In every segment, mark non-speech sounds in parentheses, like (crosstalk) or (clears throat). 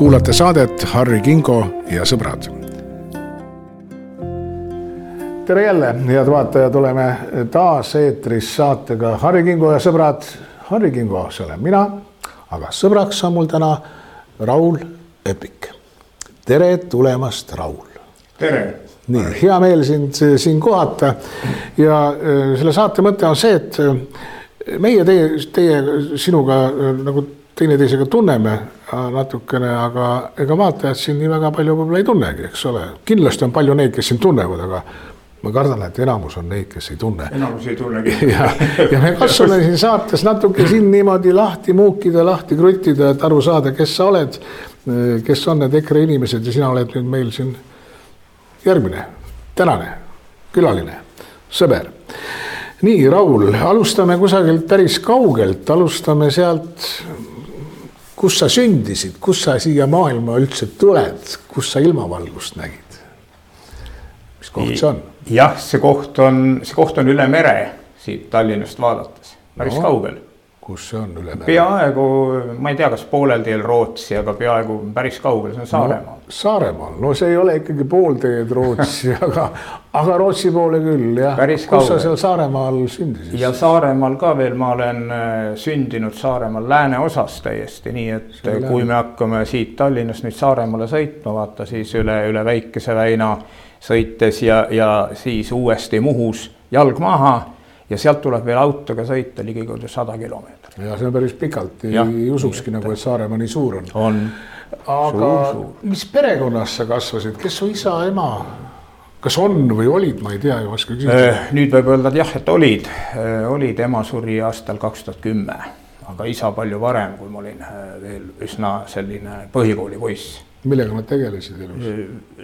kuulate saadet Harri Kingo ja sõbrad. tere jälle, head vaatajad, oleme taas eetris saatega Harri Kingo ja sõbrad. Harri Kingo, see olen mina, aga sõbraks on mul täna Raul Epik. tere tulemast, Raul. tere nii hea meel sind siin kohata ja äh, selle saate mõte on see, et äh, meie teie, teie sinuga äh, nagu teineteisega tunneme natukene, aga ega vaatajad sind nii väga palju võib-olla ei tunnegi, eks ole. kindlasti on palju neid, kes sind tunnevad, aga ma kardan, et enamus on neid, kes ei tunne. enamus ei tunnegi. (laughs) ja, ja me katsume siin saates natuke sind niimoodi lahti muukida, lahti kruttida, et aru saada, kes sa oled, kes on need EKRE inimesed ja sina oled nüüd meil siin järgmine, tänane külaline, sõber. nii, Raul, alustame kusagilt päris kaugelt, alustame sealt kus sa sündisid, kus sa siia maailma üldse tuled, kus sa ilmavalgust nägid? mis koht see on? jah, see koht on, see koht on üle mere siit Tallinnast vaadates, päris no, kaugel. Kus see on üle mere? peaaegu, ma ei tea, kas poolel teel Rootsi, aga peaaegu päris kaugel, see on Saaremaal no,. Saaremaal, no see ei ole ikkagi pool teed Rootsi (laughs) aga, aga Rootsi poole küll jah. kus sa seal Saaremaal sündisid? ja Saaremaal ka veel, ma olen äh, sündinud Saaremaal lääneosas täiesti, nii et Selle kui me hakkame siit Tallinnast nüüd Saaremaale sõitma, vaata siis üle, üle Väikese väina sõites ja, ja siis uuesti Muhus jalg maha ja sealt tuleb veel autoga sõita ligikaudu sada kilomeetrit. ja see on päris pikalt, ei usukski nagu, et Saaremaa nii suur on. on. aga mis perekonnas sa kasvasid, kes su isa, ema? kas on või olid, ma ei tea, ei oska küsida. Äh, nüüd võib öelda, et jah, et olid, äh, olid, ema suri aastal kaks tuhat kümme, aga isa palju varem, kui ma olin äh, veel üsna selline põhikoolipoiss. millega nad tegelesid elus?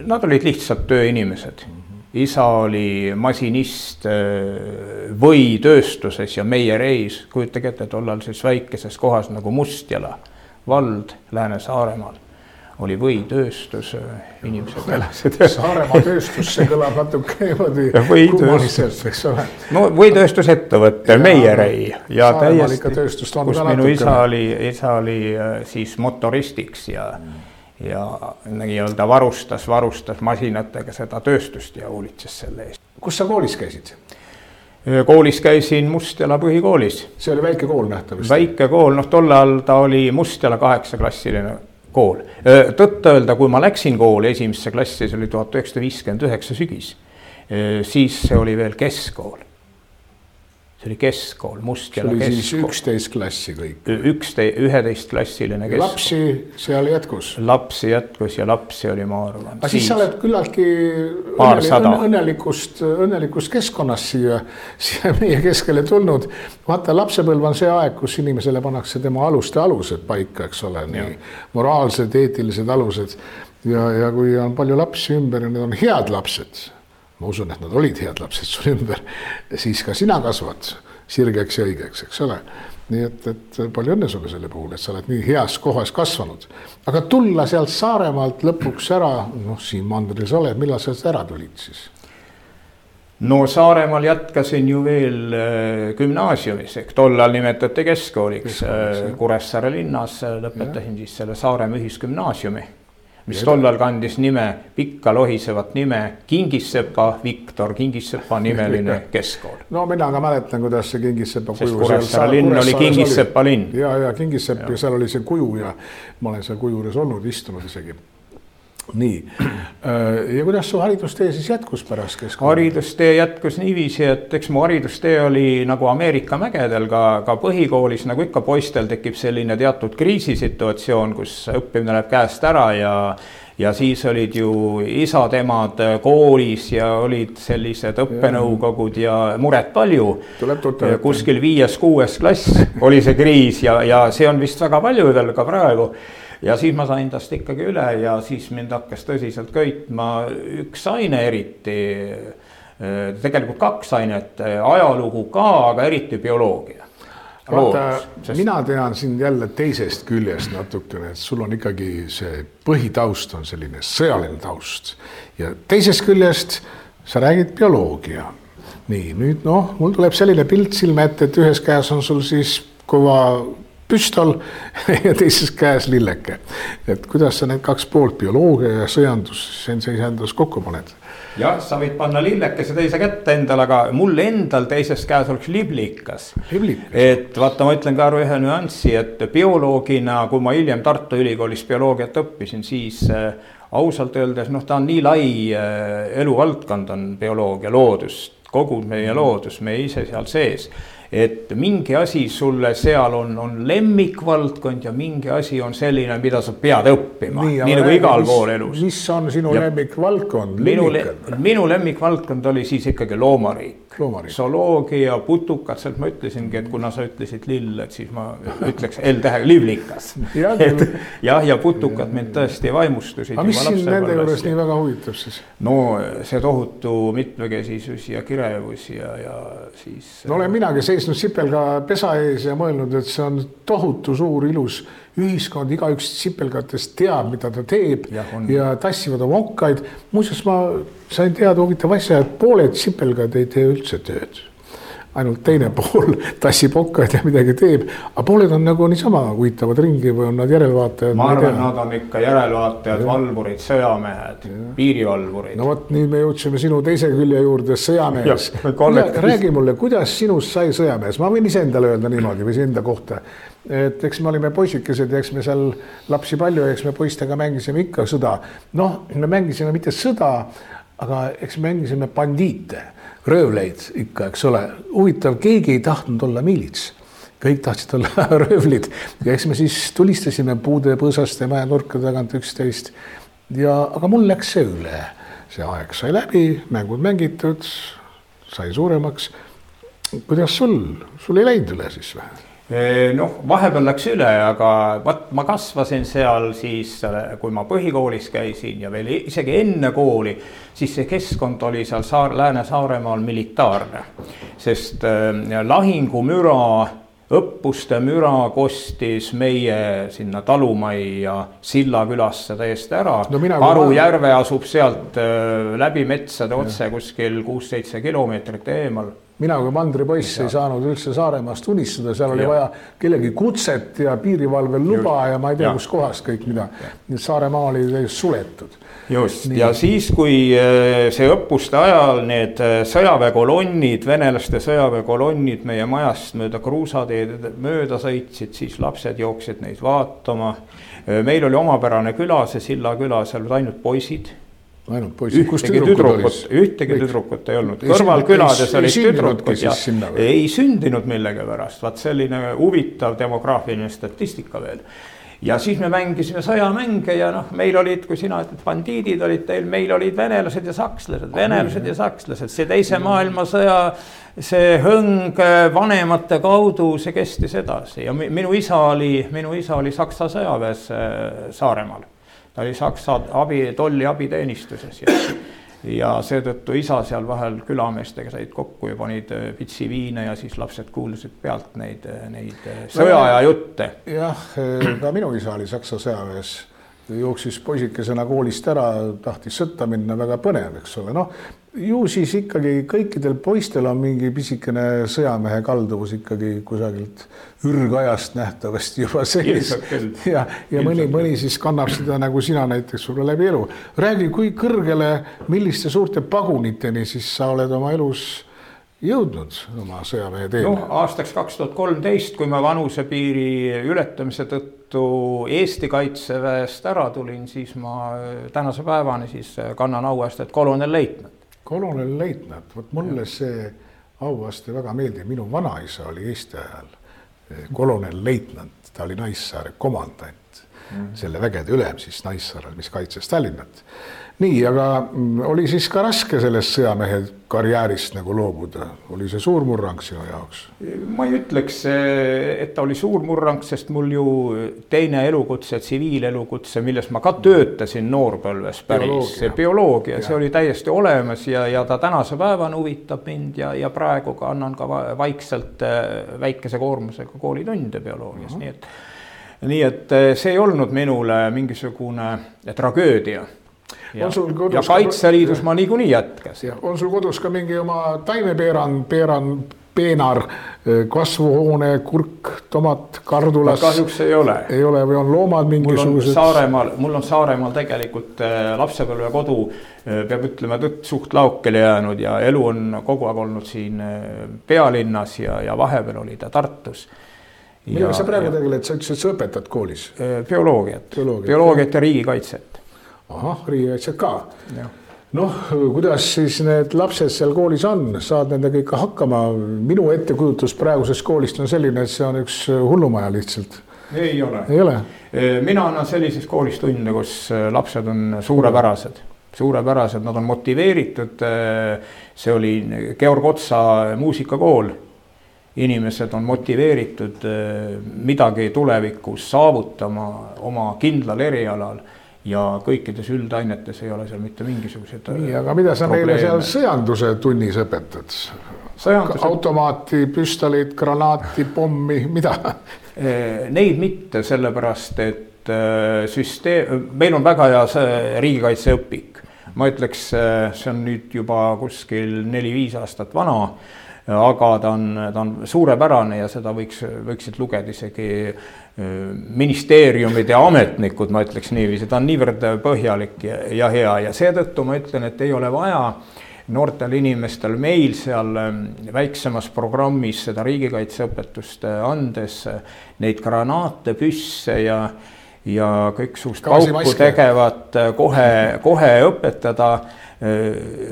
Nad olid lihtsalt tööinimesed mm. Isa oli masinist võitööstuses ja meiereis, kujutage ette, tollal siis väikeses kohas nagu Mustjala vald Lääne-Saaremaal oli võitööstus, inimesed elasid. Saaremaa tööstus, see kõlab natuke niimoodi kummaliselt, eks ole. no võitööstusettevõte, Meierei ja täiesti, kus minu isa oli, isa oli äh, siis motoristiks ja mm. Ja nii-öelda varustas, varustas masinatega seda tööstust ja hoolitses selle eest. kus sa koolis käisid? Äh, koolis käisin Mustjala põhikoolis. see oli väike kool nähtavasti? väike kool, noh, tol ajal ta oli Mustjala kaheksaklassiline kool. tõtt-öelda, kui ma läksin kooli esimesse klassi, see oli tuhat üheksasada viiskümmend üheksa sügis, siis see oli veel keskkool see oli keskkool, Mustküla keskkool. üksteist klassi kõik? ükste-, üheteistklassiline keskkool. lapsi seal jätkus? lapsi jätkus ja lapsi oli, ma arvan. aga siis, siis sa oled küllaltki õnnelik, õnnelikust, õnnelikust keskkonnast siia, siia meie keskele tulnud. vaata, lapsepõlv on see aeg, kus inimesele pannakse tema aluste alused paika, eks ole, nii moraalsed, eetilised alused. ja, ja kui on palju lapsi ümber ja need on head lapsed ma usun, et nad olid head lapsed sul ümber, siis ka sina kasvad sirgeks ja õigeks, eks ole. nii et, et palju õnne sulle selle puhul, et sa oled nii heas kohas kasvanud. aga tulla sealt Saaremaalt lõpuks ära, noh, siin mandril sa oled, millal sa sealt ära tulid siis? no Saaremaal jätkasin ju veel äh, gümnaasiumis, ehk tollal nimetati keskkooliks äh, Kuressaare linnas, lõpetasin ja. siis selle Saaremaa ühisgümnaasiumi mis tollal kandis nime, pikka lohisevat nime Kingissepa Viktor Kingissepa nimeline (laughs) keskkool. no mina ka mäletan, kuidas see Kingissepa kuju. Kuressaare linn oli Kingissepa linn. ja, ja Kingissepp ja seal oli see kuju ja ma olen seal kuju juures olnud, istunud isegi nii, äh, ja kuidas su haridustee siis jätkus pärast keskkooli? haridustee jätkus niiviisi, et eks mu haridustee oli nagu Ameerika mägedel ka, ka põhikoolis, nagu ikka poistel tekib selline teatud kriisisituatsioon, kus õppimine läheb käest ära ja ja siis olid ju isad-emad koolis ja olid sellised õppenõukogud ja muret palju. kuskil viies-kuues klass oli see kriis ja, ja see on vist väga paljudel ka praegu ja siis ma sain tast ikkagi üle ja siis mind hakkas tõsiselt köitma üks aine eriti. Äh, tegelikult kaks ainet, ajalugu ka, aga eriti bioloogia. vaata, sest... mina tean sind jälle teisest küljest natukene, et sul on ikkagi see põhitaust on selline sõjaline taust ja teisest küljest sa räägid bioloogia. nii nüüd noh, mul tuleb selline pilt silme ette, et ühes käes on sul siis kõva püstol (laughs) ja teises käes lilleke. et kuidas sa need kaks poolt, bioloogia ja sõjandus, iseendast kokku paned? jah, sa võid panna lillekese teise kätte endale, aga mul endal teises käes oleks liblikas. et vaata, ma ütlen ka aru ühe nüansi, et bioloogina, kui ma hiljem Tartu Ülikoolis bioloogiat õppisin, siis äh, ausalt öeldes noh, ta on nii lai äh, eluvaldkond on bioloogia, loodus, kogu meie loodus, meie ise seal sees et mingi asi sulle seal on, on lemmikvaldkond ja mingi asi on selline, mida sa pead õppima, nii, nii nagu igal mis, pool elus. mis on sinu ja lemmikvaldkond? minu, minu lemmikvaldkond oli siis ikkagi loomariik zooloogia, putukad, sealt ma ütlesingi, et kuna sa ütlesid lill, et siis ma ütleks L-tähega livlikas. (laughs) et jah, ja putukad mind tõesti vaimustasid. aga mis sind nende juures nii väga huvitab siis? no see tohutu mitmekesisus ja kirevus ja, ja siis. no olen minagi seisnud sipelga pesa ees ja mõelnud, et see on tohutu suur ilus ühiskond, igaüks sipelgatest teab, mida ta teeb ja, ja tassivad oma okkaid. muuseas, ma sain teada huvitava asja, et pooled sipelgad ei tee üldse tööd ainult teine pool (laughs) tassib okkaid ja midagi teeb, aga pooled on nagu niisama huvitavad ringi või on nad järelevaatajad? ma arvan, nad on ikka järelevaatajad, valvurid, sõjamehed, piirivalvurid. no vot, nüüd me jõudsime sinu teise külje juurde, sõjamees. räägi mulle, kuidas sinust sai sõjamees, ma võin iseendale öelda niimoodi või enda kohta et eks me olime poisikesed ja eks me seal lapsi palju eks me poistega mängisime ikka sõda. noh, me mängisime mitte sõda, aga eks mängisime bandiite, röövleid ikka, eks ole. huvitav, keegi ei tahtnud olla miilits kõik tahtsid olla (laughs) röövlid ja eks me siis tulistasime puude põõsaste mäenurkade tagant üksteist. ja, aga mul läks see üle, see aeg sai läbi, mängud mängitud, sai suuremaks. kuidas sul, sul ei läinud üle siis või? Noh, vahepeal läks üle, aga vot ma kasvasin seal siis, kui ma põhikoolis käisin ja veel isegi enne kooli, siis see keskkond oli seal Saar, Lääne-Saaremaal militaarne. sest äh, lahingumüra, õppuste müra kostis meie sinna talumajja Silla külasse täiesti ära no,. Aru järve asub sealt äh, läbi metsade otse kuskil kuus-seitse kilomeetrit eemal mina kui mandripoiss ei saanud üldse Saaremaast unistada, seal oli ja. vaja kellegi kutset ja piirivalvel luba just. ja ma ei tea, kuskohast kõik mida. nii et Saaremaa oli täiesti suletud. just ja siis, kui äh, see õppuste ajal need äh, sõjaväekolonnid, venelaste sõjaväekolonnid meie majast mööda kruusateed mööda sõitsid, siis lapsed jooksid neid vaatama. Äh, meil oli omapärane küla, see Silla küla, seal olid ainult poisid ainult poisid. ühtegi tüdrukut, ühtegi tüdrukut ei olnud, kõrvalkülades olid tüdrukud ja ei sündinud millegipärast, vaat selline huvitav demograafiline statistika veel. Ja siis me mängisime sõjamänge ja noh, meil olid, kui sina ütled, bandiidid olid teil, meil olid venelased ja sakslased, venelased ja sakslased, see teise maailmasõja. see hõng vanemate kaudu, see kestis edasi. Ja minu isa oli, minu isa oli Saksa sõjaväes äh, Saaremaal ta oli Saksa abi, tolli abiteenistuses ja, ja seetõttu isa seal vahel külameestega said kokku ja panid äh, pitsi viina ja siis lapsed kuulasid pealt neid, äh, neid äh, sõjaaja jutte. jah, ka minu isa oli Saksa sõjaväes jooksis poisikesena koolist ära, tahtis sõtta minna, väga põnev, eks ole, noh ju siis ikkagi kõikidel poistel on mingi pisikene sõjamehe kalduvus ikkagi kusagilt ürgajast nähtavasti juba sees. ja, ja mõni, mõni siis kannab seda nagu sina näiteks sulle läbi elu. räägi, kui kõrgele, milliste suurte paguniteni siis sa oled oma elus jõudnud oma sõjamehe teele? noh, aastaks kaks tuhat kolmteist, kui ma vanusepiiri ületamise tõttu Eesti kaitseväest ära tulin, siis ma tänase päevani siis kannan auastet kolonelleitnant kolonelleitnant, vot mulle ja. see auaste väga meeldib, minu vanaisa oli Eesti ajal eh, kolonelleitnant, ta oli Naissaare komandant. Selle vägede ülem siis Naissaarel, mis kaitses Tallinnat. Nii, aga mm, oli siis ka raske sellest sõjamehe karjäärist nagu loobuda, oli see suur murrang sinu jaoks? ma ei ütleks, et ta oli suur murrang, sest mul ju teine elukutse, tsiviilelukutse, milles ma ka töötasin noorpõlves päris, see bioloogia, see oli täiesti olemas ja, ja ta tänase päevani huvitab mind ja, ja praegu ka annan ka vaikselt äh, väikese koormusega koolitunde bioloogias. Uh, -huh. nii et nii et äh, see ei olnud minule mingisugune tragöödia ja, ja Kaitseliidus ma niikuinii jätkasin. on sul kodus ka mingi oma taimepeerand, peerand, peenar, kasvuhoone, kurk, tomat, kardulas. kahjuks ei ole. ei ole või on loomad mingisugused? Saaremaal, mul on Saaremaal tegelikult lapsepõlvekodu, peab ütlema tõtt, suht laokele jäänud ja elu on kogu aeg olnud siin pealinnas ja, ja vahepeal oli ta Tartus millega sa praegu tegeled, sa ütlesid, sa õpetad koolis? bioloogiat, bioloogiat, bioloogiat ja riigikaitset. ahah, riigikaitset ka noh, kuidas siis need lapsed seal koolis on, saad nendega ikka hakkama? minu ettekujutus praegusest koolist on selline, et see on üks hullumaja lihtsalt. ei ole. ei ole? mina annan sellises koolis tunde, kus lapsed on suurepärased, suurepärased, nad on motiveeritud. see oli Georg Otsa muusikakool inimesed on motiveeritud midagi tulevikus saavutama oma kindlal erialal ja kõikides üldainetes ei ole seal mitte mingisuguseid. nii, aga mida sa probleeme. meile seal sõjanduse tunnis õpetad? Sõjanduse... automaati, püstolit, granaati, pommi, mida? Eh, (laughs) neid mitte, sellepärast et süsteem, meil on väga hea see riigikaitseõpik. ma ütleks, see on nüüd juba kuskil neli-viis aastat vana aga ta on, ta on suurepärane ja seda võiks, võiksid lugeda isegi ministeeriumide ametnikud, ma ütleks niiviisi, ta on niivõrd põhjalik ja, ja hea ja seetõttu ma ütlen, et ei ole vaja noortel inimestel meil seal väiksemas programmis seda riigikaitseõpetust andes neid granaate, püsse ja ja kõiksugust pauku tegevat kohe, kohe õpetada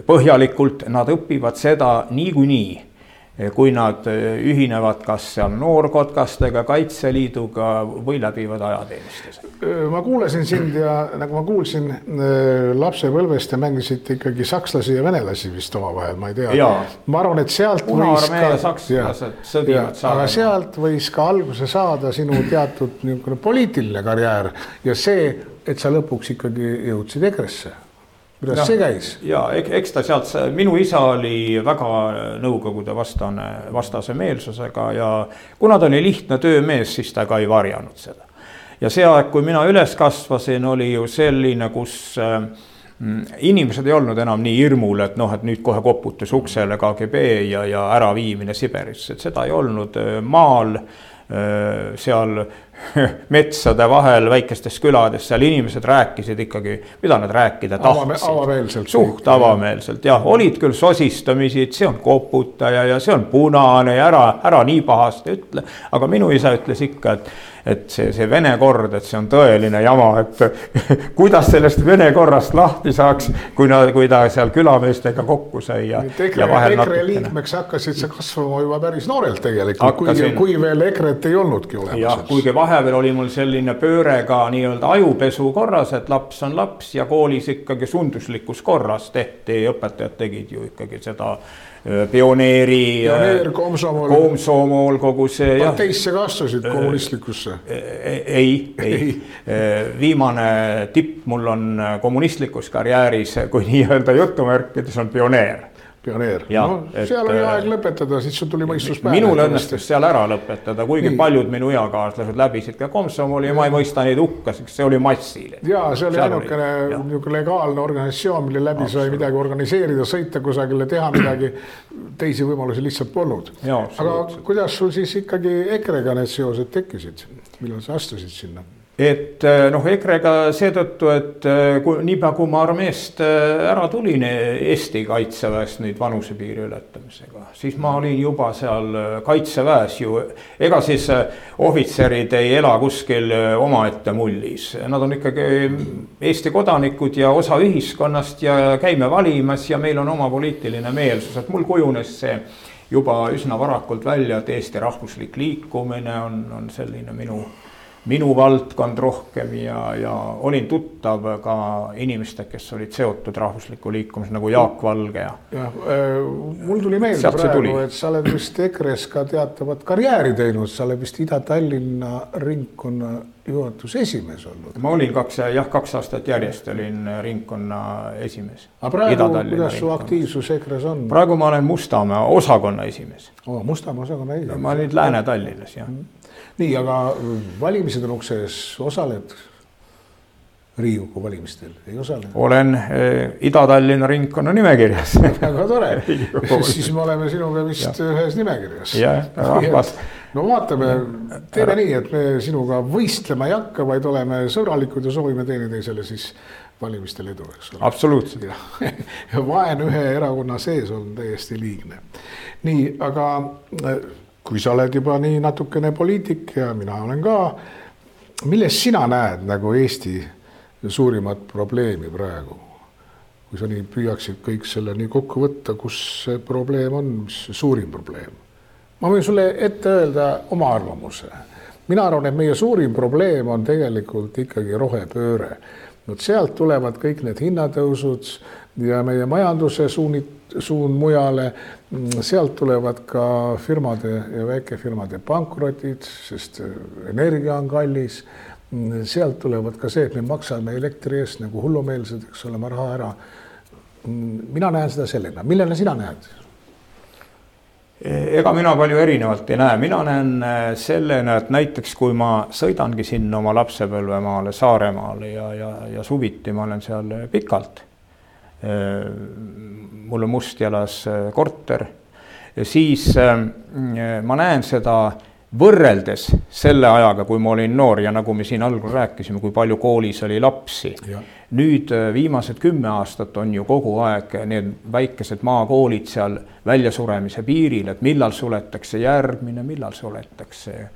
põhjalikult, nad õpivad seda niikuinii kui nad eh, ühinevad kas seal noorkotkastega, Kaitseliiduga või läbivad ajateenistuse. ma kuulasin sind ja nagu ma kuulsin lapsepõlvest te mängisite ikkagi sakslasi ja venelasi vist omavahel, ma ei tea. ma arvan, et sealt võis ka. sakslased sõdivad aga sealt võis ka alguse saada sinu teatud niisugune poliitiline karjäär ja see, et sa lõpuks ikkagi jõudsid EKRE-sse kuidas ja, see käis? ja eks ta sealt, minu isa oli väga Nõukogude vastane, vastase meelsusega ja kuna ta oli lihtne töömees, siis ta ka ei varjanud seda. ja see aeg, kui mina üles kasvasin, oli ju selline, kus äh, inimesed ei olnud enam nii hirmul, et noh, et nüüd kohe koputas uksele KGB ja, ja äraviimine Siberisse, et seda ei olnud maal äh, seal (laughs) metsade vahel väikestes külades, seal inimesed rääkisid ikkagi, mida nad rääkida tahtsid. avameelselt. suht avameelselt jah, olid küll sosistamisi, et see on koputaja ja see on punane ja ära, ära nii pahasti ütle. aga minu isa ütles ikka, et et see, see Vene kord, et see on tõeline jama, et (laughs) kuidas sellest Vene korrast lahti saaks, kui nad, kui ta seal külameestega kokku sai ja. EKRE, liikmeks hakkasid sa kasvama juba päris noorelt tegelikult, kuigi, kui veel EKRE-t ei olnudki olemas. jah, kuigi vahepeal oli mul selline pööre ka nii-öelda ajupesu korras, et laps on laps ja koolis ikkagi sunduslikus korras tehti, õpetajad tegid ju ikkagi seda pioneeri. pioneer, komsomol. komsomol, kogu see. parteisse ka astusid kommunistlikusse? Äh, ei, ei, ei., äh, viimane tipp mul on kommunistlikus karjääris, kui (laughs) nii-öelda jutumärkides on pioneer pioneer, no et, seal oli aeg lõpetada, siis sul tuli mõistus pähe. minul õnnestus seal ära lõpetada, kuigi Nii. paljud minu eakaaslased läbisid ka komsomoli ja ma ei mõista neid hukka, sest see oli massiline. ja see oli ainukene niisugune legaalne organisatsioon, mille läbi sai midagi organiseerida, sõita kusagile, teha midagi. teisi võimalusi lihtsalt polnud. aga kuidas sul siis ikkagi EKRE-ga need seosed tekkisid, millal sa astusid sinna? Et äh, noh, EKRE-ga seetõttu, et äh, kui niipea, kui ma armeest äh, ära tulin Eesti kaitseväest nüüd vanusepiiri ületamisega, siis ma olin juba seal kaitseväes ju. ega siis ohvitserid ei ela kuskil omaette mullis, nad on ikkagi Eesti kodanikud ja osa ühiskonnast ja käime valimas ja meil on oma poliitiline meelsus, et mul kujunes see juba üsna varakult välja, et Eesti rahvuslik liikumine on, on selline minu minu valdkond rohkem ja, ja olin tuttav ka inimestega, kes olid seotud rahvusliku liikumisega nagu Jaak Valge ja. jah, äh, mul tuli meelde praegu, et sa oled vist EKRE-s ka teatavat karjääri teinud, sa oled vist Ida-Tallinna ringkonna juhatuse esimees olnud. ma olin kaks, jah, kaks aastat järjest olin ringkonna esimees. aga praegu, kuidas su aktiivsus EKRE-s on? praegu ma olen Mustamäe osakonna esimees oh,. Mustamäe osakonna esimees. ma olen nüüd Lääne-Tallinnas, jah mm. -hmm nii, aga valimised on ukse ees, osaled? Riigikogu valimistel, ei osale? olen eh, Ida-Tallinna ringkonna nimekirjas (laughs) väga tore siis me oleme sinuga vist ja. ühes nimekirjas. no vaatame, teeme nii, et me sinuga võistlema ei hakka, vaid oleme sõbralikud ja soovime teineteisele siis valimistel edu, eks ole. absoluutselt. (laughs) vaen ühe erakonna sees on täiesti liigne. nii, aga äh, kui sa oled juba nii natukene poliitik ja mina olen ka, milles sina näed nagu Eesti suurimat probleemi praegu? kui sa nii püüaksid kõik selle nii kokku võtta, kus see probleem on, mis suurim probleem? ma võin sulle ette öelda oma arvamuse. mina arvan, et meie suurim probleem on tegelikult ikkagi rohepööre. vot sealt tulevad kõik need hinnatõusud ja meie majanduse suunit-, suund mujale, sealt tulevad ka firmade ja väikefirmade pankrotid, sest energia on kallis sealt tulevad ka see, et me maksame elektri eest nagu hullumeelsed, eks ole, oma raha ära. mina näen seda sellena, millena sina näed? ega mina palju erinevalt ei näe, mina näen äh, sellena, et näiteks kui ma sõidangi sinna oma lapsepõlvemaale Saaremaale ja, ja, ja suviti ma olen seal pikalt. Äh, mul on Mustjalas äh, korter, siis ma näen seda võrreldes selle ajaga, kui ma olin noor ja nagu me siin algul rääkisime, kui palju koolis oli lapsi. nüüd äh, viimased kümme aastat on ju kogu aeg need väikesed maakoolid seal väljasuremise piiril, et millal suletakse järgmine, millal suletakse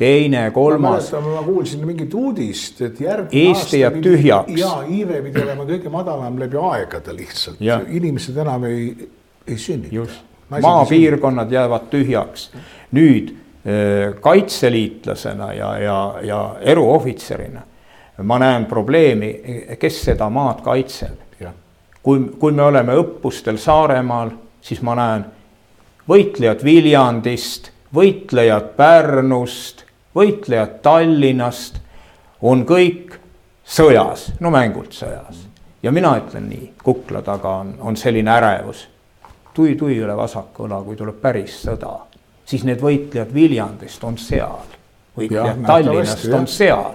teine, kolmas. ma kuulsin mingit uudist, et järgmine Eesti jääb tühjaks. ja iive pidi (clears throat) olema kõige madalam läbi aegade lihtsalt, inimesed enam ei, ei sünni. just, maapiirkonnad jäävad tühjaks. nüüd Äh, kaitseliitlasena ja, ja, ja eruohvitserina ma näen probleemi, kes seda maad kaitseb. kui, kui me oleme õppustel Saaremaal, siis ma näen võitlejad Viljandist, võitlejad Pärnust, võitlejad Tallinnast on kõik sõjas, no mängult sõjas. ja mina ütlen nii, kukla taga on, on selline ärevus. tui, tui üle vasaku õla, kui tuleb päris sõda siis need võitlejad Viljandist on seal, võitlejad Tallinnast on seal.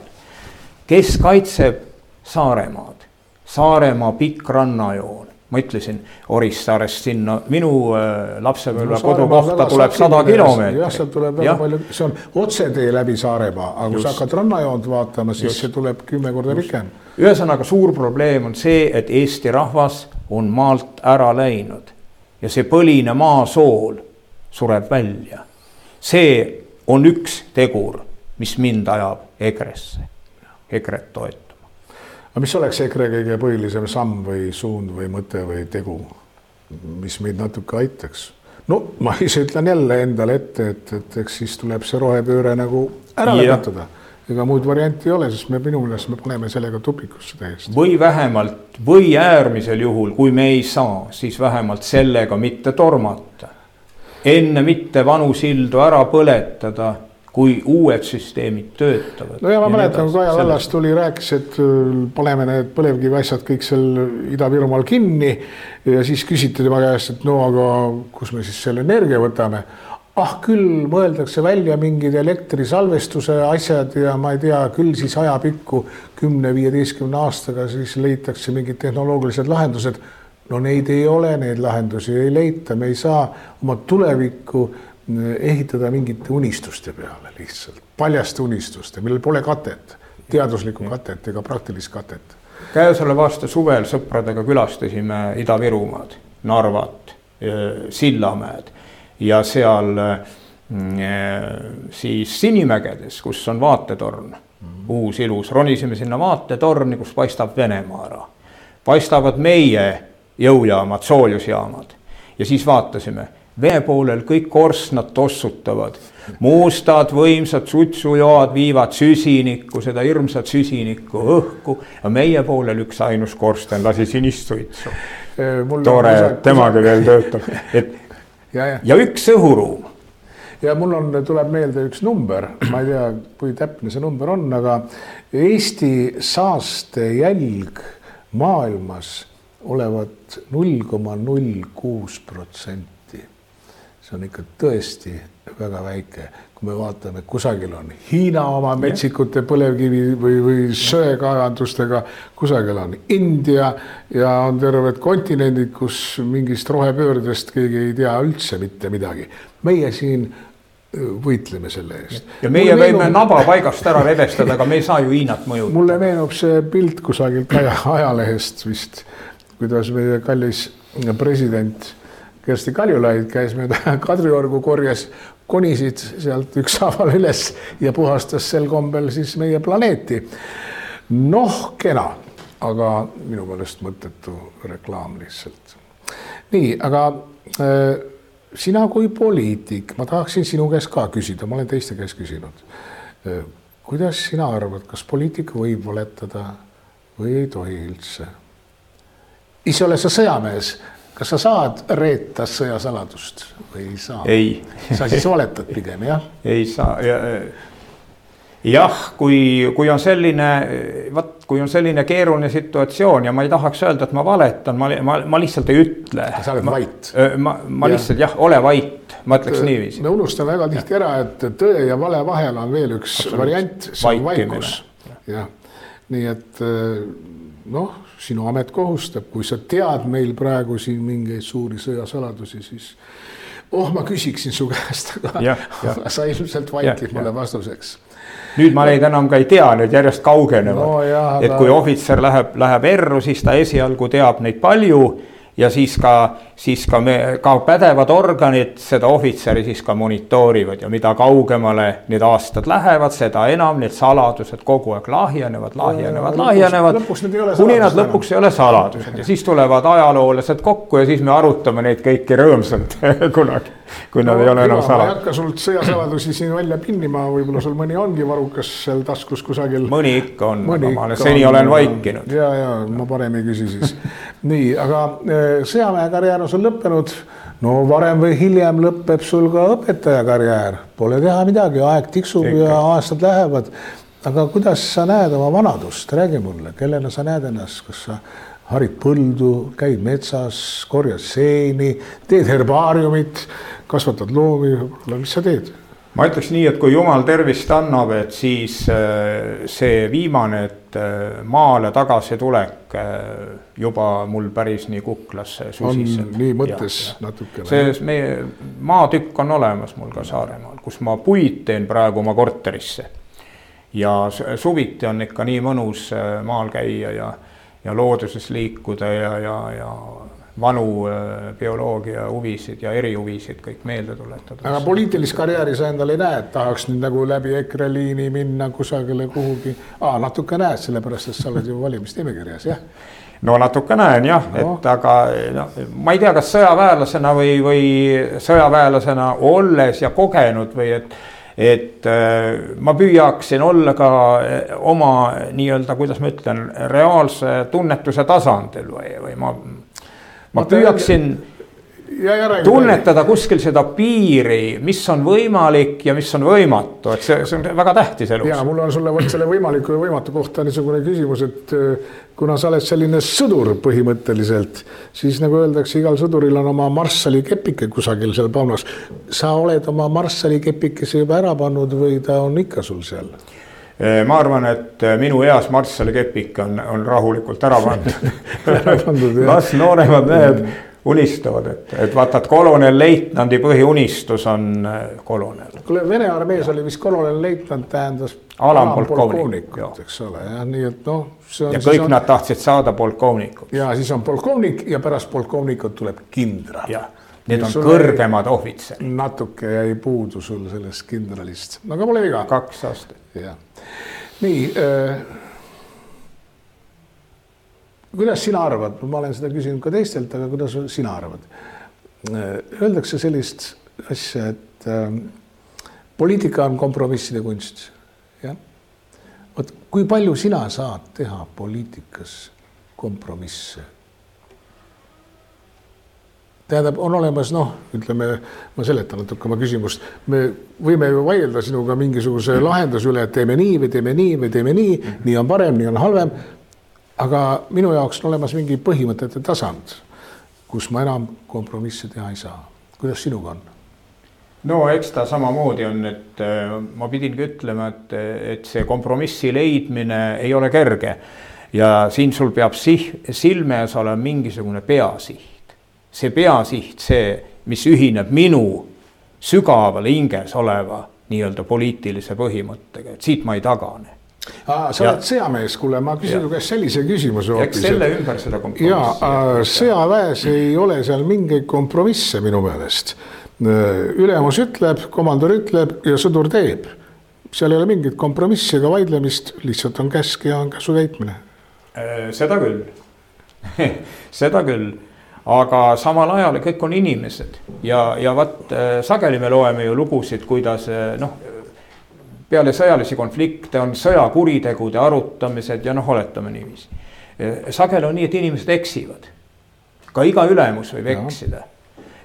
kes kaitseb Saaremaad? Saaremaa pikk rannajoon, ma ütlesin Orissaarest sinna minu äh, lapsepõlve no, kodukohta tuleb sada kilomeetrit. jah, sealt tuleb väga ja. palju, see on otsetee läbi Saaremaa, aga kui sa hakkad rannajoont vaatama, siis Just. see tuleb kümme korda pikem. ühesõnaga, suur probleem on see, et Eesti rahvas on maalt ära läinud ja see põline maasool sureb välja. see on üks tegur, mis mind ajab EKRE-sse, EKRE-t toetama. Aga mis oleks EKRE kõige põhilisem samm või suund või mõte või tegu, mis meid natuke aitaks? no ma ise ütlen jälle endale ette, et, et eks siis tuleb see rohepööre nagu ära lõpetada ega muud varianti ei ole, sest me minu meelest me paneme sellega tupikusse täiesti. või vähemalt või äärmisel juhul, kui me ei saa, siis vähemalt sellega mitte tormata enne mitte vanu sildu ära põletada, kui uued süsteemid töötavad. no ja ma mäletan, Kaja Kallas tuli, rääkis, et äh, paneme need põlevkivi asjad kõik seal Ida-Virumaal kinni. Ja siis küsiti tema käest, et no aga kus me siis selle energia võtame? Ah küll mõeldakse välja mingid elektrisalvestuse asjad ja ma ei tea, küll siis ajapikku kümne-viieteistkümne aastaga siis leitakse mingid tehnoloogilised lahendused. No neid ei ole, neid lahendusi ei leita, me ei saa oma tulevikku ehitada mingite unistuste peale lihtsalt, paljaste unistuste, millel pole katet, teaduslikku katet ega praktilist katet. käesoleva aasta suvel sõpradega külastasime Ida-Virumaad, Narvat, eh, Sillamäed ja seal mm, eh, siis Sinimägedes, kus on vaatetorn mm, -hmm. uus ilus, ronisime sinna vaatetorni, kus paistab Venemaa ära. paistavad meie jõujaamad, soojusjaamad. ja siis vaatasime, Vene poolel kõik korstnad tossutavad, mustad võimsad sutsujoad viivad süsinikku, seda hirmsat süsinikku õhku. ja meie poolel üksainus korsten lasi sinist suitsu. tore, et temagi veel (laughs) töötab, et ja, ja. ja üks õhuruum ja mul on, tuleb meelde üks number, ma ei tea, kui täpne see number on, aga Eesti saastejälg maailmas olevat null koma null kuus protsenti. See on ikka tõesti väga väike kui me vaatame, kusagil on Hiina oma metsikute põlevkivi või, või söekaevandustega, kusagil on India ja on terved kontinendid, kus mingist rohepöördest keegi ei tea üldse mitte midagi. meie siin võitleme selle eest. ja meie mulle võime meenub... naba paigast ära rebestada, aga me ei saa ju Hiinat (laughs) mõjutada. mulle meenub see pilt kusagilt ajalehest vist, kuidas meie kallis president Kersti Kaljulaid käis mööda (laughs) Kadriorgu, korjas konisid sealt ükshaaval üles ja puhastas sel kombel siis meie planeeti. noh, kena, aga minu meelest mõttetu reklaam lihtsalt. nii, aga äh, sina kui poliitik, ma tahaksin sinu käest ka küsida, ma olen teiste käest küsinud äh,. kuidas sina arvad, kas poliitik võib valetada või ei tohi üldse? ise oled sa sõjamees kas sa saad reeta sõjasaladust või ei saa? ei. sa siis valetad pigem jah? ei saa ja, jah, kui, kui on selline, vot kui on selline keeruline situatsioon ja ma ei tahaks öelda, et ma valetan, ma, ma, ma lihtsalt ei ütle. sa oled vait. ma, ma ja. lihtsalt jah, ole vait, ma ütleks niiviisi. me unustame väga tihti ära, et tõe ja vale vahel on veel üks variant, see on vaikus. jah, nii et noh sinu amet kohustab, kui sa tead meil praegu siin mingeid suuri sõjasaladusi, siis oh, ma küsiksin su käest, aga, aga (laughs) sa ilmselt vaikid mulle vastuseks. Nüüd ma neid enam ka ei tea, nüüd järjest kaugenevad. No,. et aga... kui ohvitser läheb, läheb erru, siis ta esialgu teab neid palju ja siis ka, siis ka me, ka pädevad organid seda ohvitseri siis ka monitoorivad ja mida kaugemale need aastad lähevad, seda enam need saladused kogu aeg lahjenevad, lahjenevad, lahjenevad. kuni nad lõpuks ei ole saladused. Ja siis tulevad ajaloolased kokku ja siis me arutame neid kõiki rõõmsalt (laughs) kunagi kui nad no, ei ole enam salad. ma ei hakka sult sõjasaladusi siin välja pinnima, võib-olla sul mõni ongi varukas seal taskus kusagil. mõni ikka on, aga ma olen, seni on, olen vaikinud. ja, ja ma parem ei küsi siis (laughs) nii, aga eh, sõjamehe karjäär on sul lõppenud. no varem või hiljem lõpeb sul ka õpetaja karjäär, pole teha midagi, aeg tiksub ikka. ja aastad lähevad. aga kuidas sa näed oma vanadust, räägi mulle, kellena sa näed ennast, kas sa harid põldu, käid metsas, korjad seeni, teed herbaariumit kasvatad loomi, mis sa teed? ma ütleks nii, et kui jumal tervist annab, et siis äh, see viimane, et äh, maale tagasitulek äh, juba mul päris nii kuklasse susiseb. nii mõttes ja, natukene. see meie maatükk on olemas mul ka Saaremaal, kus ma puid teen praegu oma korterisse. ja suviti on ikka nii mõnus maal käia ja, ja looduses liikuda ja, ja, ja vanu äh, bioloogia huvisid ja erihuvisid kõik meelde tuletada. aga poliitilist karjääri sa endal ei näe, et tahaks nüüd nagu läbi EKRE liini minna kusagile kuhugi ah,? natuke näed, sellepärast et sa oled ju valimisnimekirjas, jah? no natuke näen jah no., et aga noh, ma ei tea, kas sõjaväelasena või, või sõjaväelasena olles ja kogenud või et et äh, ma püüaksin olla ka äh, oma nii-öelda, kuidas ma ütlen, reaalse tunnetuse tasandil või, või ma ma püüaksin tunnetada kuskil seda piiri, mis on võimalik ja mis on võimatu, et see, see on väga tähtis elus. ja mul on sulle vot selle võimaliku ja võimatu kohta niisugune küsimus, et äh, kuna sa oled selline sõdur põhimõtteliselt, siis nagu öeldakse, igal sõduril on oma marssali kepike kusagil seal paunas. sa oled oma marssali kepikese juba ära pannud või ta on ikka sul seal? äh, ma arvan, et äh, minu eas marssali kepik on, on rahulikult ära (laughs) pandud las nooremad mehed mm unistavad, et, et vaata, et kolonel-leitnandi põhiunistus on äh, kolonel. kuule, Vene armees oli vist kolonel-leitnant tähendas alampolkovnik, eks ole, jah, nii et noh. ja kõik on... nad tahtsid saada polkovnikuks. ja siis on polkovnik ja pärast polkovnikut tuleb kindral. need on kõrgemad ohvitserid. natuke jäi puudu sul sellest kindralist, aga pole viga. kaks aastat. jah, nii äh, kuidas sina arvad, ma olen seda küsinud ka teistelt, aga kuidas sina arvad? Öeldakse sellist asja, et äh, poliitika on kompromisside kunst, jah. vot kui palju sina saad teha poliitikas kompromisse? tähendab, on olemas noh, ütleme, ma seletan natuke oma küsimust, me võime ju vaielda sinuga mingisuguse lahenduse üle, et teeme nii või teeme nii või teeme nii, nii on parem, nii on halvem aga minu jaoks on olemas mingi põhimõtete tasand, kus ma enam kompromisse teha ei saa. kuidas sinuga on? no eks ta samamoodi on, et äh, ma pidingi ütlema, et, et see kompromissi leidmine ei ole kerge. ja siin sul peab sih-, silme ees olema mingisugune peasiht. see peasiht, see, mis ühineb minu sügaval hinges oleva nii-öelda poliitilise põhimõttega, et siit ma ei tagane Aa, sa ja. oled sõjamees, kuule, ma küsin su käest sellise küsimuse hoopis. selle ümber seda kompromissi. ja sõjaväes ei ole seal mingeid kompromisse minu meelest ülemus ütleb, komandör ütleb ja sõdur teeb. seal ei ole mingit kompromissi ega vaidlemist, lihtsalt on käsk ja on käsu täitmine. Äh, seda küll (laughs) seda küll, aga samal ajal kõik on inimesed ja, ja äh, sageli me loeme ju lugusid, kuidas äh, noh, peale sõjalisi konflikte on sõjakuritegude arutamised ja noh, oletame niiviisi. sageli on nii, et inimesed eksivad. ka iga ülemus võib ja. eksida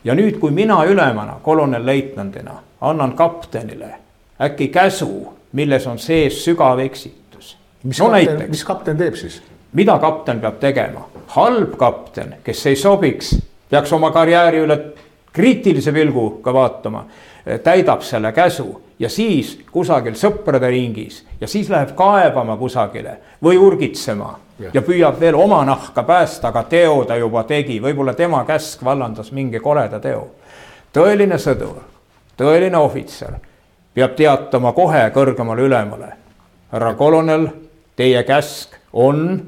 ja nüüd, kui mina ülemana, kolonelleitnandina annan kaptenile äkki käsu, milles on sees sügav eksitus. mis no, kapten, näiteks, mis kapten teeb siis? mida kapten peab tegema? halb kapten, kes ei sobiks, peaks oma karjääri üle kriitilise pilguga vaatama, täidab selle käsu ja siis kusagil sõprade ringis ja siis läheb kaebama kusagile või urgitsema ja. ja püüab veel oma nahka päästa, aga teo ta juba tegi, võib-olla tema käsk vallandas mingi koleda teo. tõeline sõdur, tõeline ohvitser peab teatama kohe kõrgemale ülemale. härra kolonel, teie käsk on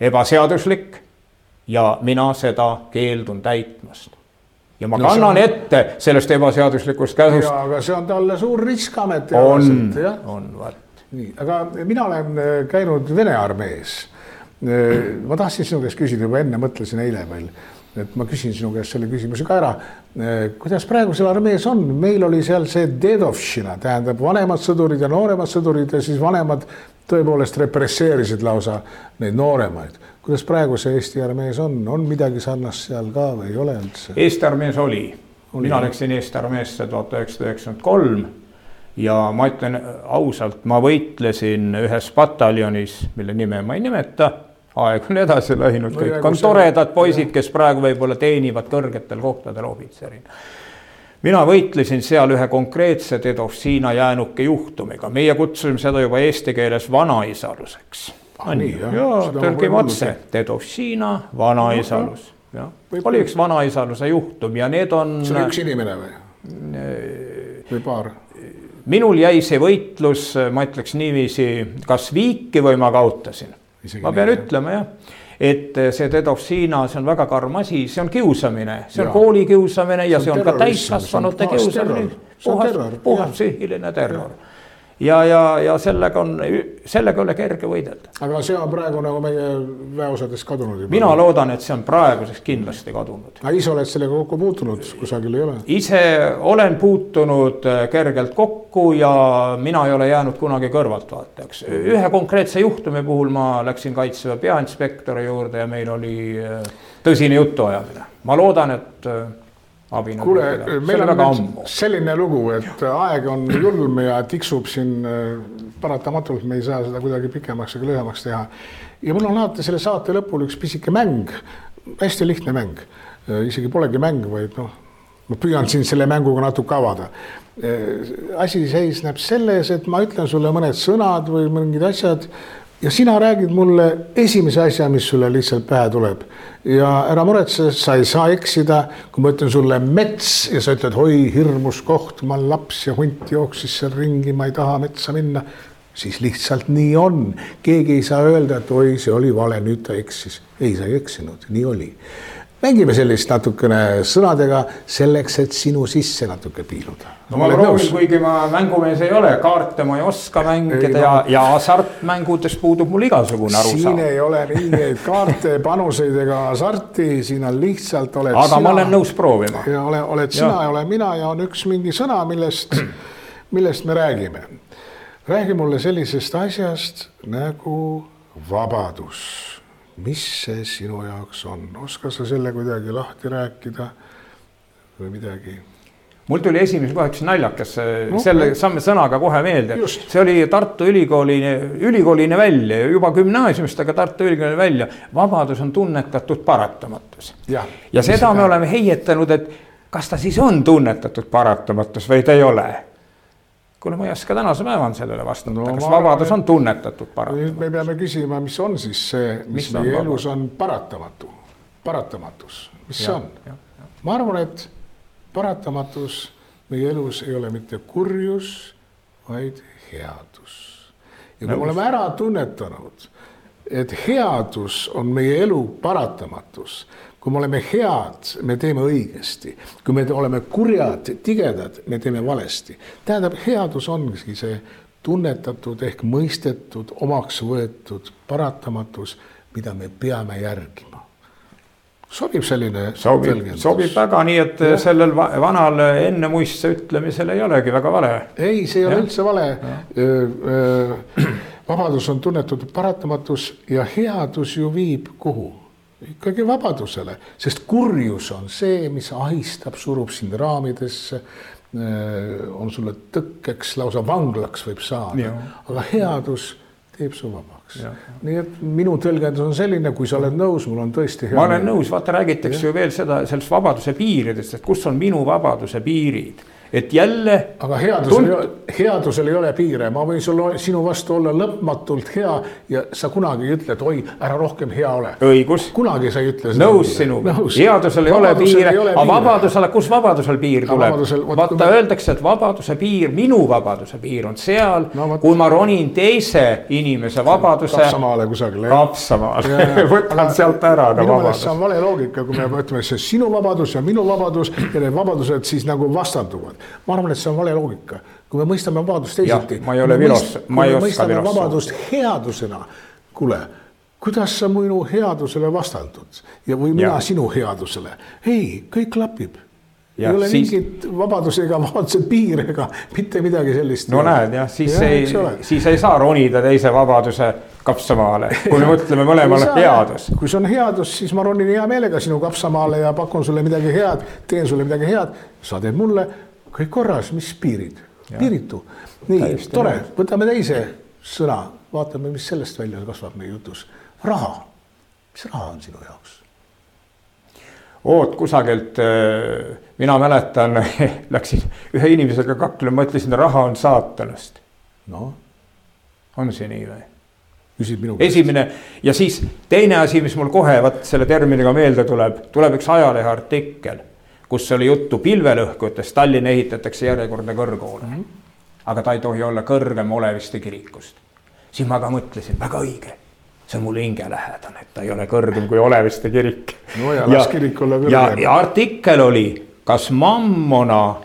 ebaseaduslik ja mina seda keeldun täitmast ja ma no, kannan on... ette sellest ebaseaduslikust käsust. aga see on talle suur risk ametialaselt, jah. on, vot. nii, aga mina olen äh, käinud Vene armees. Äh, ma tahtsin sinu käest küsida juba enne, mõtlesin eile veel, et ma küsin sinu käest selle küsimuse ka ära. Äh, kuidas praegusel armees on, meil oli seal see dedovšina, tähendab vanemad sõdurid ja nooremad sõdurid ja siis vanemad tõepoolest represseerisid lausa neid nooremaid. Kuidas praegu see Eesti armees on, on midagi sarnast seal ka või ei ole üldse? Eesti armees oli, oli., mina läksin Eesti armeesse tuhat üheksasada üheksakümmend kolm ja ma ütlen ausalt, ma võitlesin ühes pataljonis, mille nime ma ei nimeta, aeg on edasi läinud, kõik on toredad poisid, kes praegu võib-olla teenivad kõrgetel kohtadel ohvitserina mina võitlesin seal ühe konkreetse Dedovšina jäänuke juhtumiga, meie kutsusime seda juba eesti keeles vanaisaluseks ah,. nii, jaa, tõlgime otse, Dedovšina, vanaisalus, jah. oli üks vanaisaluse juhtum ja need on. see oli üks inimene või? või paar? minul jäi see võitlus, ma ütleks niiviisi, kas viiki või ma kaotasin. ma pean nii, ütlema jah et see Dedovšina, see on väga karm asi, see on kiusamine, see on ja. koolikiusamine ja see on, see on ka täiskasvanute kiusamine. puhas, puhas psüühiline terror ja, ja, ja sellega on, sellega ei ole kerge võidelda. aga see on praegu nagu meie väeosades kadunud juba? mina loodan, et see on praeguseks kindlasti kadunud. aga ise oled sellega kokku puutunud, kusagil ei ole? ise olen puutunud äh, kergelt kokku ja mina ei ole jäänud kunagi kõrvaltvaatajaks. ühe konkreetse juhtumi puhul ma läksin kaitseväe peainspektori juurde ja meil oli äh, tõsine jutuajamine. ma loodan, et äh, kuule, meil on nüüd selline lugu, et aeg on julm ja tiksub siin äh, paratamatult, me ei saa seda kuidagi pikemaks ega lühemaks teha. ja mul on alati selle saate lõpul üks pisike mäng, hästi lihtne mäng, äh, isegi polegi mäng, vaid noh, ma püüan siin selle mänguga natuke avada. Äh, asi seisneb selles, et ma ütlen sulle mõned sõnad või mingid asjad ja sina räägid mulle esimese asja, mis sulle lihtsalt pähe tuleb. ja ära muretse, sa ei saa eksida, kui ma ütlen sulle mets ja sa ütled, oi, hirmus koht, ma olen laps ja hunt jooksis seal ringi, ma ei taha metsa minna. siis lihtsalt nii on, keegi ei saa öelda, et oi, see oli vale, nüüd ta eksis. ei, sa ei eksinud, nii oli mängime sellist natukene sõnadega selleks, et sinu sisse natuke piiluda. no ma proovin, kuigi ma mängumees ei ole, kaarte ma ei oska mängida ei, no. ja, ja hasartmängudes puudub mul igasugune arusaam. siin ei ole mingeid kaarte, (laughs) panuseid ega hasarti, siin on lihtsalt oled. aga sina, ma olen nõus proovima. ja ole, oled sina ja olen mina ja on üks mingi sõna, millest, millest me räägime. räägi mulle sellisest asjast nagu vabadus mis see sinu jaoks on, oskad sa selle kuidagi lahti rääkida või midagi? mul tuli esimese kohe üks naljakas no, selle samme sõnaga kohe meelde, see oli Tartu Ülikooli, ülikoolini välja, juba gümnaasiumist, aga Tartu Ülikoolini välja. vabadus on tunnetatud paratamatus. ja, ja seda me oleme heietanud, et kas ta siis on tunnetatud paratamatus või ta ei ole? Kuule, ma ei oska tänase päevani sellele vastata no,, kas vabadus on tunnetatud paratamatus? me peame küsima, mis on siis see, mis, mis meie on elus on paratamatu, paratamatus, mis ja, see on? ma arvan, et paratamatus meie elus ei ole mitte kurjus, vaid headus. ja kui me oleme ära tunnetanud, et headus on meie elu paratamatus, kui me oleme head, me teeme õigesti, kui me oleme kurjad, tigedad, me teeme valesti. tähendab, headus ongi see tunnetatud ehk mõistetud, omaks võetud paratamatus, mida me peame järgima sobib selline sobib, sobib väga, nii et ja. sellel vanal ennemuistse ütlemisel ei olegi väga vale. ei, see ei ole ja. üldse vale. (clears throat) vabadus on tunnetatud paratamatus ja headus ju viib kuhu? Ikkagi vabadusele, sest kurjus on see, mis ahistab, surub sind raamidesse. on sulle tõkkeks, lausa vanglaks võib saada, aga headus teeb su vabaks. nii et minu tõlgendus on selline, kui sa oled nõus, mul on tõesti hea. ma olen nõus, vaata, räägitakse ju veel seda, sellest vabaduse piiridest, et kus on minu vabaduse piirid et jälle. aga headusel tunt... ei ole, headusel ei ole piire, ma võin sulle, sinu vastu olla lõpmatult hea ja sa kunagi ei ütle, et oi, ära rohkem hea ole. õigus. kunagi sa ei ütle nõus sinuga, headusel ei ole piire, aga vabadusel, kus vabadusel piir tuleb? vaata öeldakse, et vabaduse piir, minu vabaduse piir on seal no,, kui ma ronin teise inimese vabaduse. kapsamaale kusagile. kapsamaale, (laughs) võtan sealt ära. minu meelest see on vale loogika, kui me mõtleme, see sinu vabadus ja minu vabadus ja need vabadused siis nagu vastanduvad ma arvan, et see on vale loogika, kui me mõistame vabadust teisiti. ma ei ole vilos, ma ei oska vilos. vabadust headusena, kuule, kuidas sa minu headusele vastandud ja, või mina ja. sinu headusele, ei, kõik klapib ei ole siis... mingit vabadusega vabaduse piire ega (laughs) mitte midagi sellist. no näed jah, siis ja, ei, siis ei saa ronida teise vabaduse kapsamaale, kui me mõtleme mõlemal headus. kui see on headus, siis ma ronin hea meelega sinu kapsamaale ja pakun sulle midagi head, teen sulle midagi head, sa teed mulle kõik korras, mis piirid, piiritu. nii, tore, võtame teise sõna, vaatame, mis sellest välja kasvab meie jutus. raha, mis raha on sinu jaoks? oot kusagilt, äh, mina mäletan, (laughs) läksin ühe inimesega kaklema, ütlesin, raha on saatanast. noh. on see nii või? küsid minu käest. esimene ja siis teine asi, mis mul kohe vot selle terminiga meelde tuleb, tuleb üks ajalehe artikkel kus oli juttu pilvelõhkujatest, Tallinna ehitatakse järjekordne kõrghoone mm. -hmm. aga ta ei tohi olla kõrgem Oleviste kirikust. siis ma ka mõtlesin, väga õige, see on mulle hingelähedane, et ta ei ole kõrgem kui Oleviste kirik. no ja, ja las kirik olla kõrgem. ja, ja artikkel oli, kas Mammona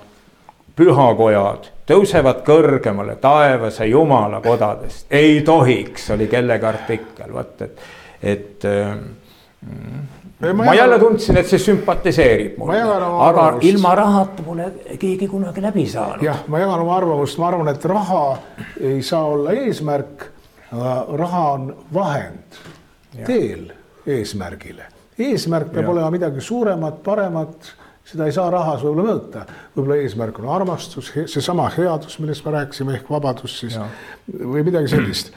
pühakojad tõusevad kõrgemale taevase jumala kodadest, ei tohiks, oli kellegi artikkel, vot et, et mm, ma, ma jälle tundsin, et see sümpatiseerib mulle, aga ilma rahata pole keegi kunagi läbi saanud. jah, ma jagan oma arvamust, ma arvan, et raha ei saa olla eesmärk. raha on vahend ja. teel eesmärgile. eesmärk peab ja. olema midagi suuremat, paremat, seda ei saa rahas võib-olla mõõta. võib-olla eesmärk on armastus, seesama headus, millest me rääkisime ehk vabadus siis ja. või midagi sellist.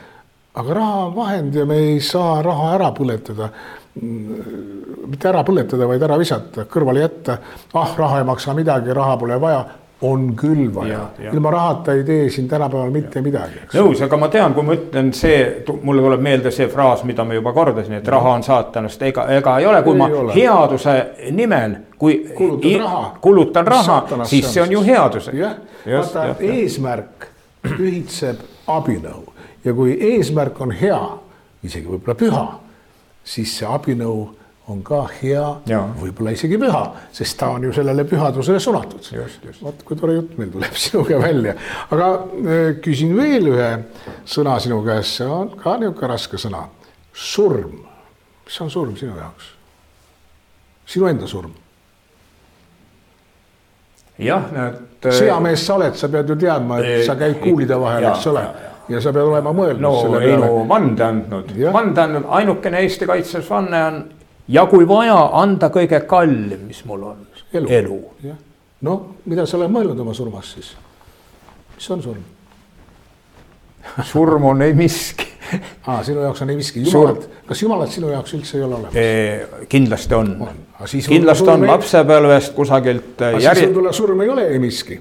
aga raha on vahend ja me ei saa raha ära põletada mitte ära põletada, vaid ära visata, kõrvale jätta. ah, raha ei maksa midagi, raha pole vaja on küll vaja, ilma rahata ei tee siin tänapäeval mitte ja. midagi. nõus, aga ma tean, kui ma ütlen see, mulle tuleb meelde see fraas, mida ma juba kordasin, et raha on saatanast, ega, ega ei ole, kui ei ma ole. headuse nimel, kui kulutan raha, kulutan raha, siis see on ju headus. jah, vaata eesmärk ühitseb abinõu ja kui eesmärk on hea, isegi võib-olla püha siis see abinõu on ka hea, võib-olla isegi püha, sest ta on ju sellele pühadusele suunatud. vot kui tore jutt meil tuleb (laughs) sinuga välja, aga äh, küsin veel ühe sõna sinu käest, see on ka niisugune raske sõna. surm, mis on surm sinu jaoks? sinu enda surm? jah, et. Äh, sõjamees sa oled, sa pead ju teadma, et sa käid kuulide vahel, eks ole ja sa pead olema mõelnud no, selle peale. no vande andnud, vande andnud, ainukene Eesti kaitses vanne on ja kui vaja, anda kõige kallim, mis mul on, elu, elu.. no mida sa oled mõelnud oma surmas siis? mis on surm? surm on ei miski aa, sinu jaoks on ei miski, jumalat, kas jumalat sinu jaoks üldse ei ole olemas? kindlasti on, on., kindlasti on lapsepõlvest kusagilt. aga siis võib-olla surm ei ole ei miski.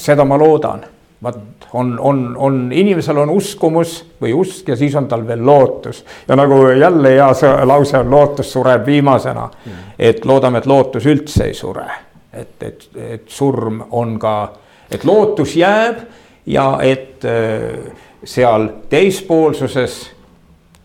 seda ma loodan vaat on, on, on, inimesel on uskumus või usk ja siis on tal veel lootus. ja nagu jälle hea see lause on, lootus sureb viimasena mm.. et loodame, et lootus üldse ei sure. et, et, et surm on ka, et lootus jääb ja et äh, seal teispoolsuses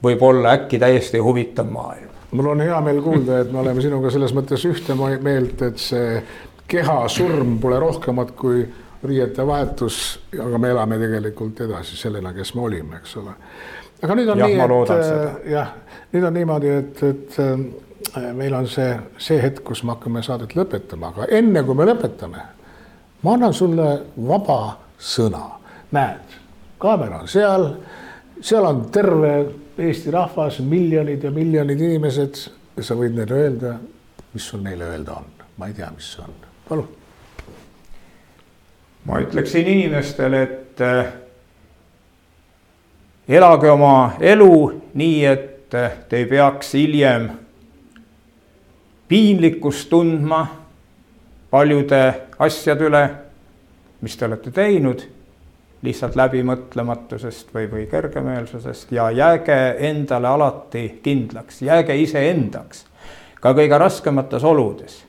võib olla äkki täiesti huvitav maailm. mul on hea meel kuulda, et me oleme sinuga selles mõttes ühte meelt, et see keha surm pole rohkemat kui riiete vahetus, aga me elame tegelikult edasi sellena, kes me olime, eks ole. aga nüüd on ja, nii, et äh, jah, nüüd on niimoodi, et, et äh, meil on see, see hetk, kus me hakkame saadet lõpetama, aga enne kui me lõpetame, ma annan sulle vaba sõna. näed, kaamera on seal, seal on terve Eesti rahvas, miljonid ja miljonid inimesed ja sa võid neile öelda, mis sul neile öelda on. ma ei tea, mis see on, palun ma ütleksin inimestele, et äh, elage oma elu nii, et äh, te ei peaks hiljem piinlikkust tundma paljude asjade üle, mis te olete teinud, lihtsalt läbimõtlematusest või, või kergemeelsusest ja jääge endale alati kindlaks, jääge iseendaks ka kõige raskemates oludes.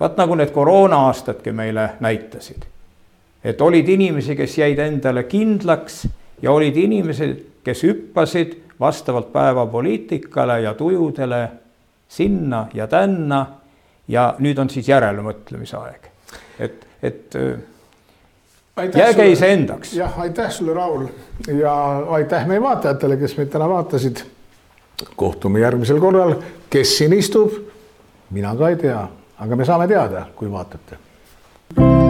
vaat nagu need koroona aastadki meile näitasid et olid inimesi, kes jäid endale kindlaks ja olid inimesed, kes hüppasid vastavalt päevapoliitikale ja tujudele sinna ja tänna. ja nüüd on siis järelemõtlemise aeg, et, et äh, aitäh jääge iseendaks. jah, aitäh sulle, Raul ja aitäh meie vaatajatele, kes meid täna vaatasid. kohtume järgmisel korral, kes siin istub, mina ka ei tea, aga me saame teada, kui vaatate